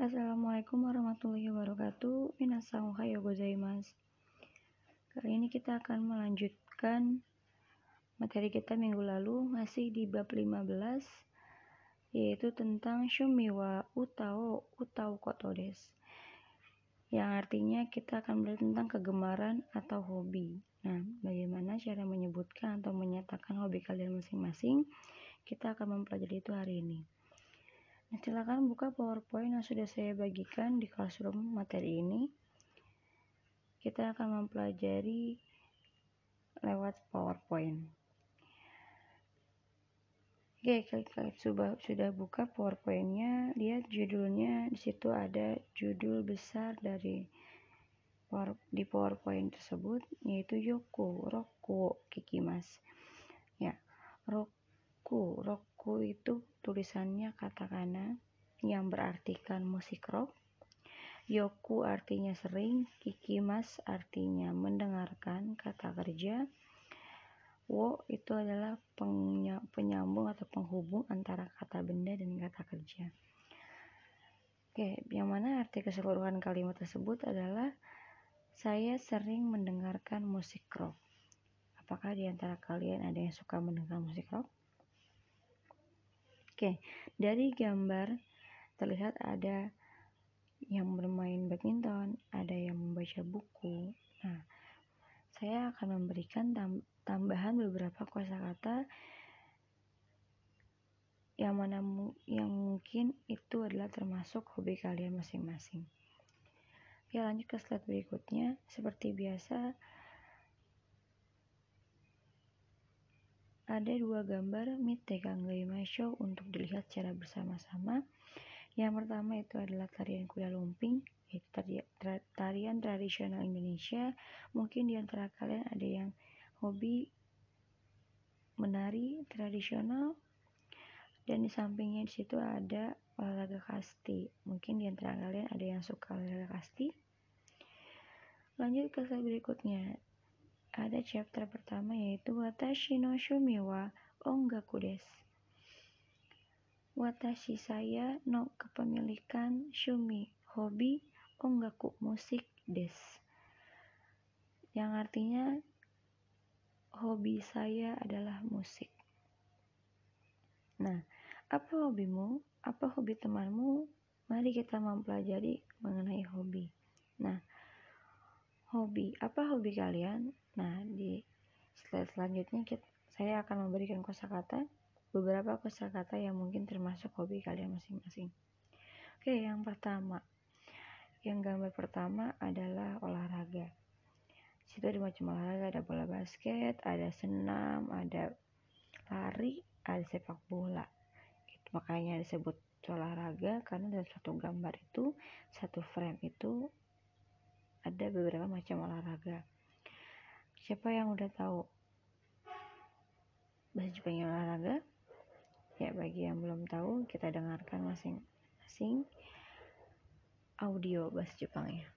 Assalamualaikum warahmatullahi wabarakatuh. Minasan ohayo gozaimasu. Kali ini kita akan melanjutkan materi kita minggu lalu masih di bab 15 yaitu tentang shumiwa utao utao koto des. Yang artinya kita akan belajar tentang kegemaran atau hobi. Nah, bagaimana cara menyebutkan atau menyatakan hobi kalian masing-masing? Kita akan mempelajari itu hari ini. Nah, silakan buka PowerPoint yang sudah saya bagikan di classroom materi ini. Kita akan mempelajari lewat PowerPoint. Oke, kalian sudah sudah buka PowerPoint-nya, lihat judulnya di situ ada judul besar dari di PowerPoint tersebut yaitu Yoku Roku Kikimas. Ya, Roku Roku itu tulisannya katakana yang berartikan musik rock. Yoku artinya sering, kikimas artinya mendengarkan kata kerja. Wo itu adalah penyambung atau penghubung antara kata benda dan kata kerja. Oke, yang mana arti keseluruhan kalimat tersebut adalah saya sering mendengarkan musik rock. Apakah di antara kalian ada yang suka mendengar musik rock? Oke, dari gambar terlihat ada yang bermain badminton, ada yang membaca buku. Nah, saya akan memberikan tambahan beberapa kosakata yang mana yang mungkin itu adalah termasuk hobi kalian masing-masing. Oke, lanjut ke slide berikutnya. Seperti biasa, ada dua gambar Mitegang Show untuk dilihat secara bersama-sama. Yang pertama itu adalah tarian kuda lumping, tarian tradisional Indonesia. Mungkin di antara kalian ada yang hobi menari tradisional dan di sampingnya di situ ada olahraga kasti. Mungkin di antara kalian ada yang suka olahraga kasti. Lanjut ke slide berikutnya ada chapter pertama yaitu Watashi no Shumi wa Ongaku desu. Watashi saya no kepemilikan Shumi hobi Ongaku musik des. Yang artinya hobi saya adalah musik. Nah, apa hobimu? Apa hobi temanmu? Mari kita mempelajari mengenai hobi. Nah, hobi. Apa hobi kalian? Nah, di slide selanjutnya kita, saya akan memberikan kosakata beberapa kosakata yang mungkin termasuk hobi kalian masing-masing. Oke, yang pertama. Yang gambar pertama adalah olahraga. Situ ada macam olahraga, ada bola basket, ada senam, ada lari, ada sepak bola. Itu makanya disebut olahraga karena dalam satu gambar itu, satu frame itu ada beberapa macam olahraga siapa yang udah tahu? Bahasa pengen olahraga. Ya bagi yang belum tahu kita dengarkan masing-masing audio bahasa Jepangnya.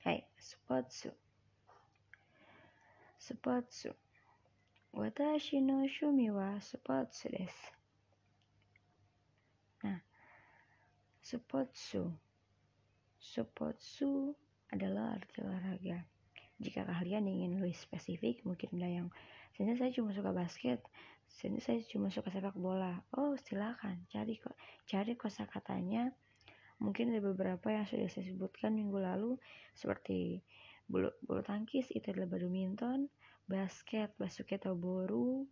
Hai, sports. Spotsu. Watashi no shumi wa spotsu. Spotsu adalah arti olahraga. Jika kalian ingin lebih spesifik, mungkin ada yang Sini saya cuma suka basket, sini saya cuma suka sepak bola. Oh, silakan cari kok cari kosakatanya Mungkin ada beberapa yang sudah saya sebutkan minggu lalu seperti bulu, bulu tangkis itu adalah badminton, basket basket boru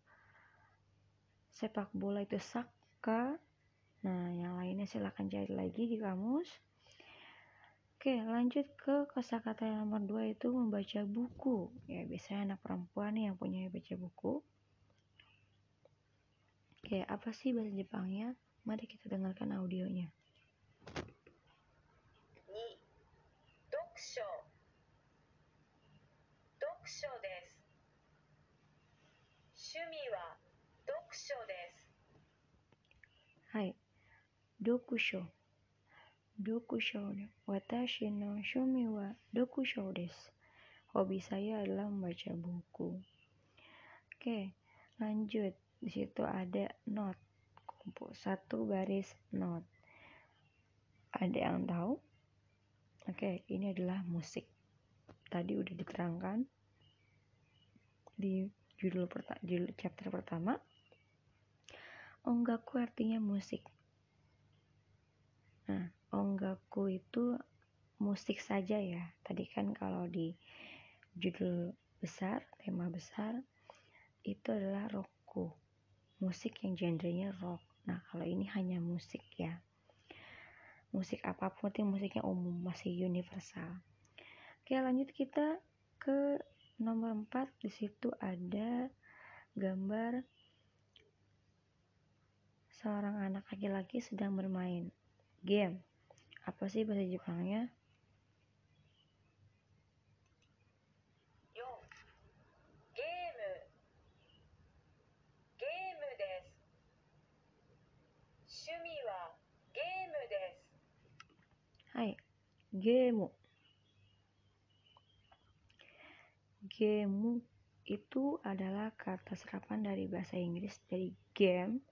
sepak bola itu sakka. nah yang lainnya silahkan cari lagi di kamus Oke, lanjut ke kosakata yang nomor dua itu membaca buku. Ya, biasanya anak perempuan yang punya baca buku. Oke, apa sih bahasa Jepangnya? Mari kita dengarkan audionya. Ni, dokusho. Dokusho desu. 趣味は読書ですはい読書 dokusho watashi no shumi wa dokusho desu. Hobi saya adalah membaca buku. Oke, lanjut. Di situ ada note. Kumpul satu baris note. Ada yang tahu? Oke, ini adalah musik. Tadi udah diterangkan di judul, judul chapter pertama Onggaku artinya musik. Nah, onggaku itu musik saja ya. Tadi kan kalau di judul besar, tema besar, itu adalah roku. Musik yang genrenya rock. Nah, kalau ini hanya musik ya. Musik apa pun itu musiknya umum, masih universal. Oke, lanjut kita ke nomor 4. Di situ ada gambar seorang anak laki-laki sedang bermain game. Apa sih bahasa Jepangnya? Hai, game. Game itu adalah kata serapan dari bahasa Inggris. Dari game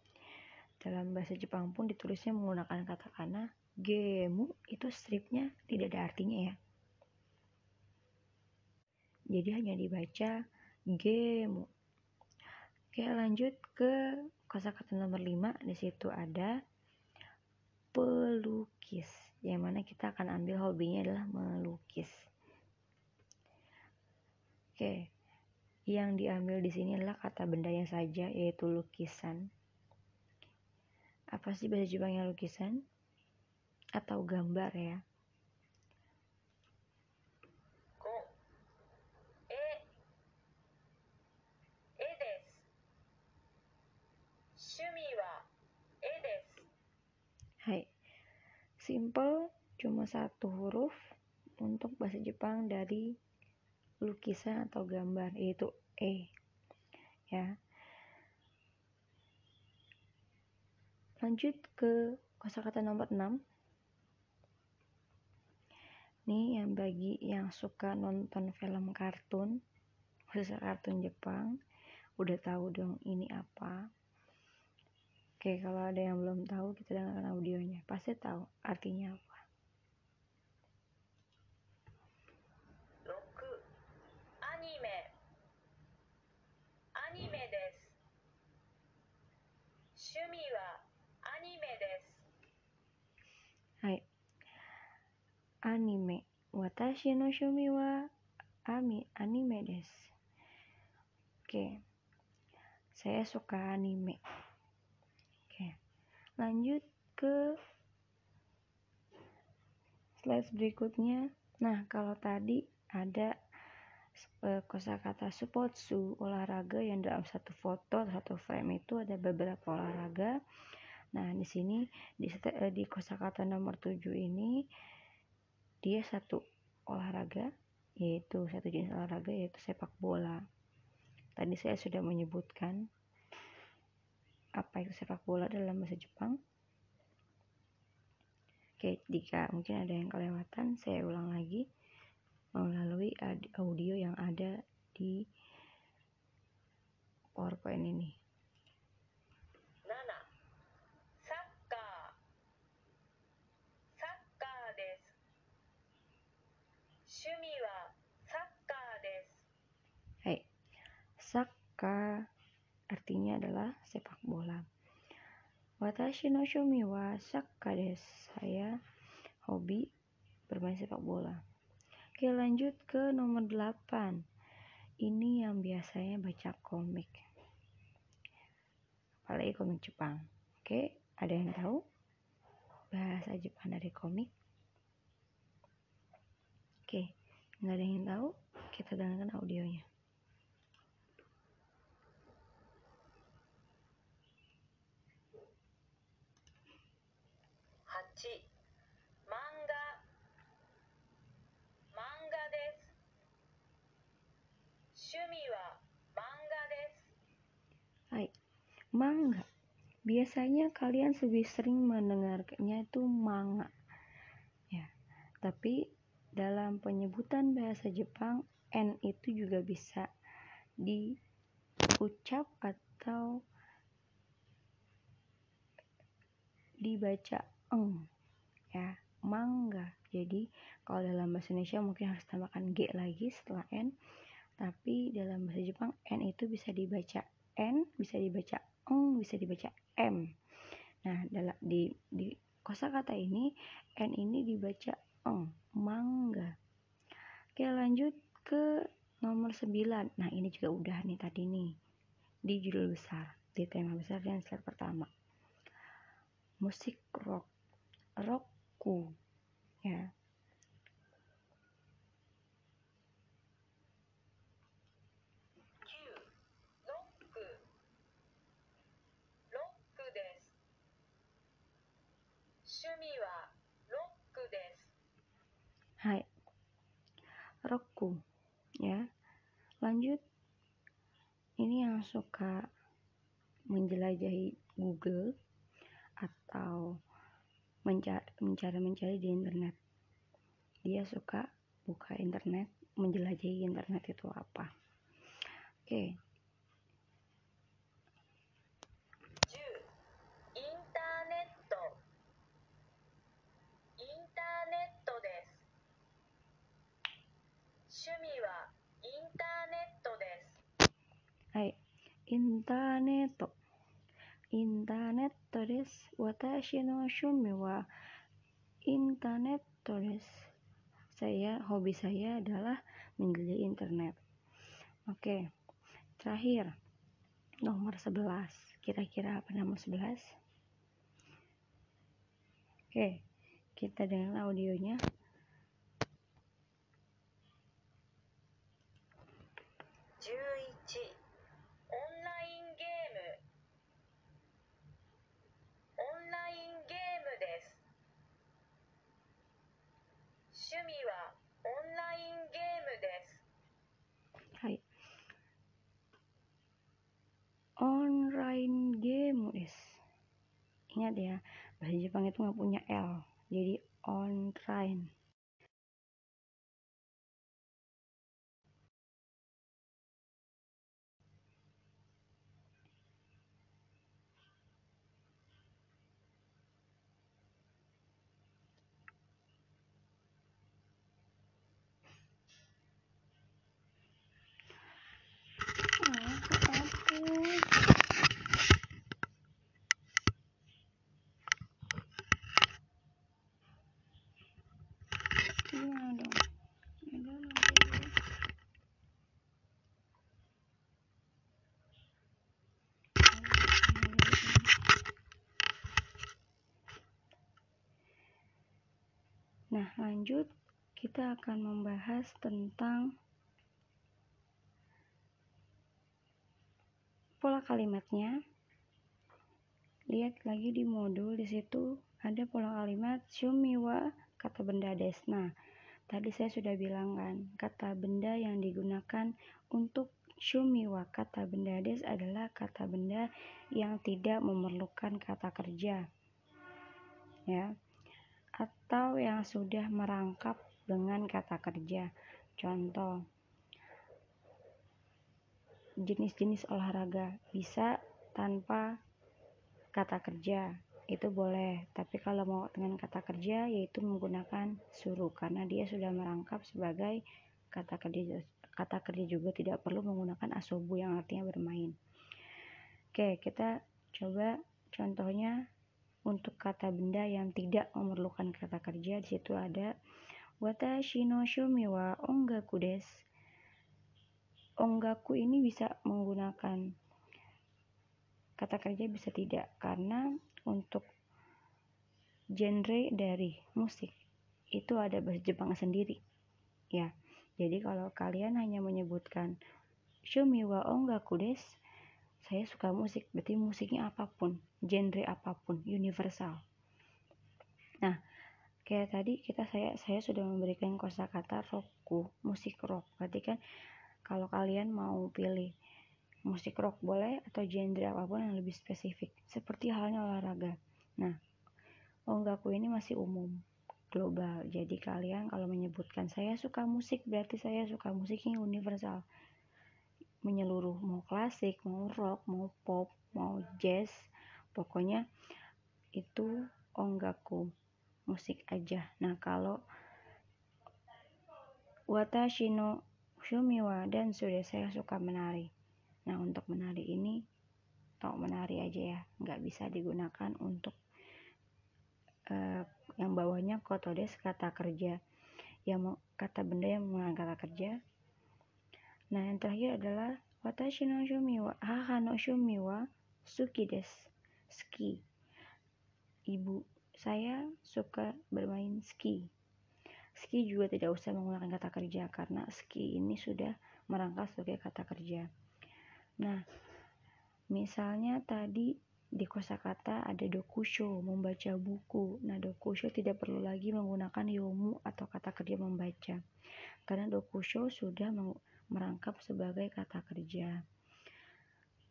dalam bahasa Jepang pun ditulisnya menggunakan katakana gemu itu stripnya tidak ada artinya ya. Jadi hanya dibaca gemu. Oke lanjut ke kosakata nomor 5 di situ ada pelukis yang mana kita akan ambil hobinya adalah melukis oke. Yang diambil di sini adalah kata bendanya saja yaitu lukisan. Apa sih bahasa Jepangnya lukisan? Atau gambar ya? Hai, simple cuma satu huruf untuk bahasa Jepang dari lukisan atau gambar yaitu e ya. Lanjut ke kosakata nomor 6 nih yang bagi yang suka nonton film kartun khususnya kartun Jepang udah tahu dong ini apa. Oke kalau ada yang belum tahu kita dengarkan audionya. Pasti tahu artinya apa anime. Watashi no shumi wa ami anime des. Oke. Saya suka anime. Oke. Lanjut ke slide berikutnya. Nah, kalau tadi ada eh, kosakata supotsu olahraga yang dalam satu foto satu frame itu ada beberapa olahraga. Nah, di sini di, eh, di kosakata nomor 7 ini dia satu olahraga yaitu satu jenis olahraga yaitu sepak bola. Tadi saya sudah menyebutkan apa itu sepak bola dalam bahasa Jepang. Oke, jika mungkin ada yang kelewatan, saya ulang lagi melalui audio yang ada di PowerPoint ini. maka artinya adalah sepak bola. Watashi no shumi wa sakka Saya hobi bermain sepak bola. Oke, lanjut ke nomor 8. Ini yang biasanya baca komik. Apalagi komik Jepang. Oke, ada yang tahu bahasa Jepang dari komik? Oke, nggak ada yang tahu? Kita dengarkan audionya. 漫画漫画です趣味は漫画ですはい manga biasanya kalian lebih sering mendengarnya itu manga Tapi dalam penyebutan bahasa Jepang N itu juga bisa diucap atau dibaca eng ya mangga. Jadi kalau dalam bahasa Indonesia mungkin harus tambahkan G lagi setelah N. Tapi dalam bahasa Jepang N itu bisa dibaca N bisa dibaca eng bisa dibaca M. Nah dalam di di kosakata ini N ini dibaca eng mangga. Oke lanjut ke nomor 9 nah ini juga udah nih tadi nih di judul besar di tema besar dan slide pertama. Musik rock rockku ya. Hai. Roku ya. Lanjut. Ini yang suka menjelajahi Google atau mencari-mencari di internet. Dia suka buka internet menjelajahi internet itu apa. Oke. Okay. はい。Internet Torres. tulis. Saya hobi saya adalah menggali internet. Oke. Terakhir. Nomor 11. Kira-kira apa nomor 11? Oke. Kita dengar audionya. Ingat ya, bahasa Jepang itu nggak punya L. Jadi online. Lanjut kita akan membahas tentang pola kalimatnya. Lihat lagi di modul di situ ada pola kalimat shumiwa kata benda desna. Tadi saya sudah bilang kan, kata benda yang digunakan untuk shumiwa kata benda des adalah kata benda yang tidak memerlukan kata kerja. Ya atau yang sudah merangkap dengan kata kerja. Contoh, jenis-jenis olahraga bisa tanpa kata kerja, itu boleh. Tapi kalau mau dengan kata kerja, yaitu menggunakan suruh, karena dia sudah merangkap sebagai kata kerja. Kata kerja juga tidak perlu menggunakan asobu yang artinya bermain. Oke, kita coba contohnya untuk kata benda yang tidak memerlukan kata kerja di situ ada watashi no shumi wa ongaku des. Ongaku ini bisa menggunakan kata kerja bisa tidak karena untuk genre dari musik itu ada bahasa Jepang sendiri ya jadi kalau kalian hanya menyebutkan shumi wa ongaku des saya suka musik berarti musiknya apa pun genre apa pun universal nah kayak tadi kita saya saya sudah memberikan kosakata roku musik rock berarti kan kalau kalian mau pilih musik rock boleh atau genre apa pun yang lebih spesifik seperti halnya olahraga nah onggaku ini masih umum global. Jadi kalian kalau menyebutkan saya suka musik berarti saya suka musiknya universal. Menyeluruh mau klasik, mau rock, mau pop, mau jazz, pokoknya itu ongaku musik aja. Nah, kalau watashi no shumiwa dan sudah saya suka menari. Nah, untuk menari ini tau menari aja ya, nggak bisa digunakan untuk uh, yang bawahnya kotodes kata kerja yang kata benda yang menggunakan kata kerja nah yang terakhir adalah watashi no shumiwa haha no shumiwa suki des ski ibu saya suka bermain ski ski juga tidak usah menggunakan kata kerja karena ski ini sudah merangkap sebagai kata kerja nah misalnya tadi di kosakata ada dokusho, membaca buku. Nah, dokusho tidak perlu lagi menggunakan yomu atau kata kerja membaca. Karena dokusho sudah merangkap sebagai kata kerja.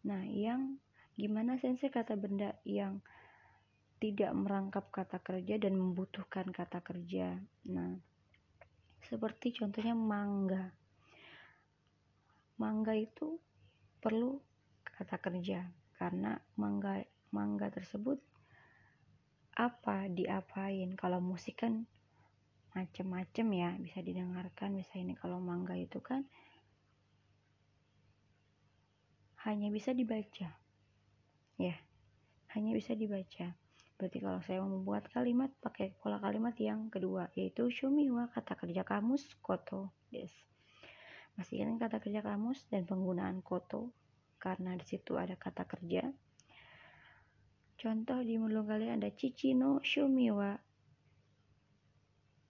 Nah, yang gimana sensei kata benda yang tidak merangkap kata kerja dan membutuhkan kata kerja. Nah, seperti contohnya mangga. Mangga itu perlu kata kerja karena mangga mangga tersebut apa diapain kalau musik kan macem-macem ya bisa didengarkan bisa ini kalau mangga itu kan hanya bisa dibaca ya hanya bisa dibaca berarti kalau saya membuat kalimat pakai pola kalimat yang kedua yaitu shumiwa kata kerja kamus koto des pastikan kata kerja kamus dan penggunaan koto karena di situ ada kata kerja. Contoh di mulung kalian ada cici no shumiwa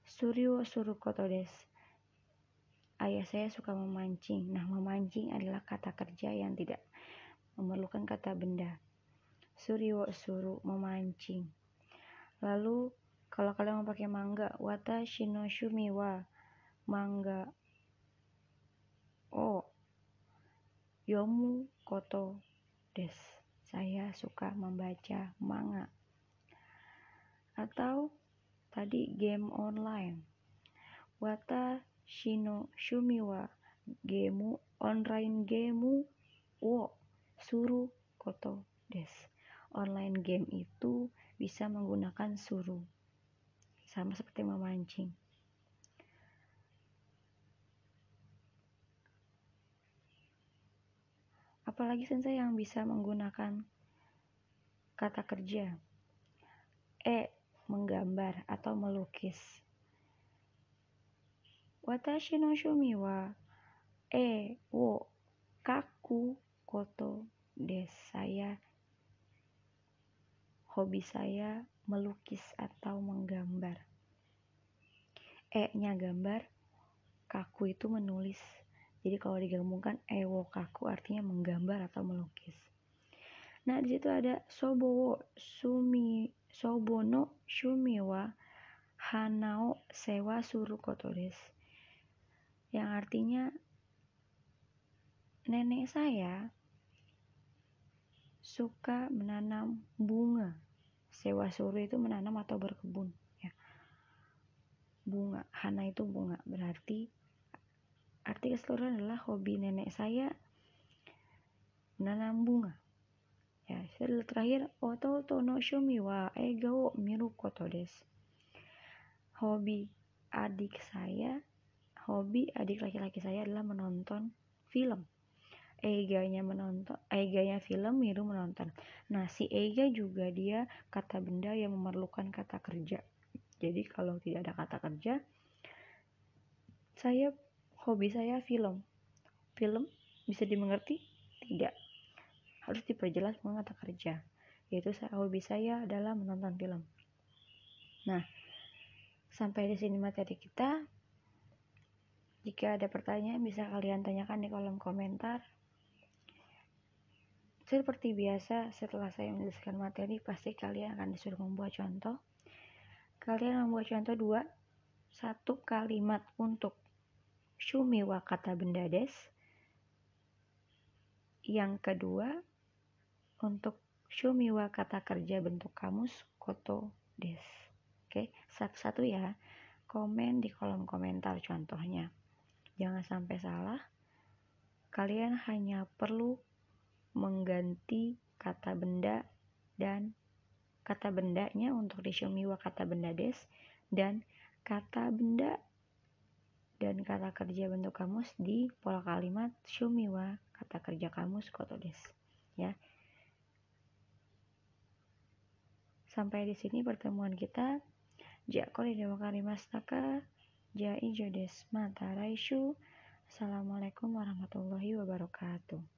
suryo surukoto des. Ayah saya suka memancing. Nah, memancing adalah kata kerja yang tidak memerlukan kata benda. Suryo suru memancing. Lalu kalau kalian mau pakai mangga, wata shino shumiwa mangga. Oh, yomu koto des. Saya suka membaca manga. Atau tadi game online. Wata shino shumiwa gemu online gemu wo suru koto des. Online game itu bisa menggunakan suru. Sama seperti memancing. Apalagi sensei yang bisa menggunakan kata kerja. E. Menggambar atau melukis. Watashi no shumi wa e wo kaku koto des. Saya hobi saya melukis atau menggambar. E-nya gambar, kaku itu menulis jadi kalau digabungkan ewokaku artinya menggambar atau melukis. Nah, di situ ada sobowo sumi sobono shumiwa hanao sewa suru kotodes. Yang artinya nenek saya suka menanam bunga. Sewa suru itu menanam atau berkebun ya. Bunga, hana itu bunga, berarti Arti keseluruhan adalah hobi nenek saya menanam bunga. Ya, setelah terakhir oto tono shumi wa ego miru koto des. Hobi adik saya, hobi adik laki-laki saya adalah menonton film. Eganya menonton, eganya film, Miru menonton. Nah, si Ega juga dia kata benda yang memerlukan kata kerja. Jadi kalau tidak ada kata kerja, saya Hobi saya film. Film bisa dimengerti? Tidak. Harus diperjelas dengan kata kerja. Yaitu hobi saya adalah menonton film. Nah, sampai di sini materi kita. Jika ada pertanyaan bisa kalian tanyakan di kolom komentar. Seperti biasa, setelah saya menjelaskan materi, pasti kalian akan disuruh membuat contoh. Kalian membuat contoh dua, satu kalimat untuk Shumiwa kata benda des. Yang kedua, untuk Shumiwa kata kerja bentuk kamus koto des. Oke, satu-satu ya. Komen di kolom komentar contohnya. Jangan sampai salah. Kalian hanya perlu mengganti kata benda dan kata bendanya untuk di Shumiwa kata benda des dan kata benda dan kata kerja bentuk kamus di pola kalimat Shumiwa kata kerja kamus koto des ya. Sampai di sini pertemuan kita. Jakori dewa karimastaka Jai Jodes Mata Assalamualaikum warahmatullahi wabarakatuh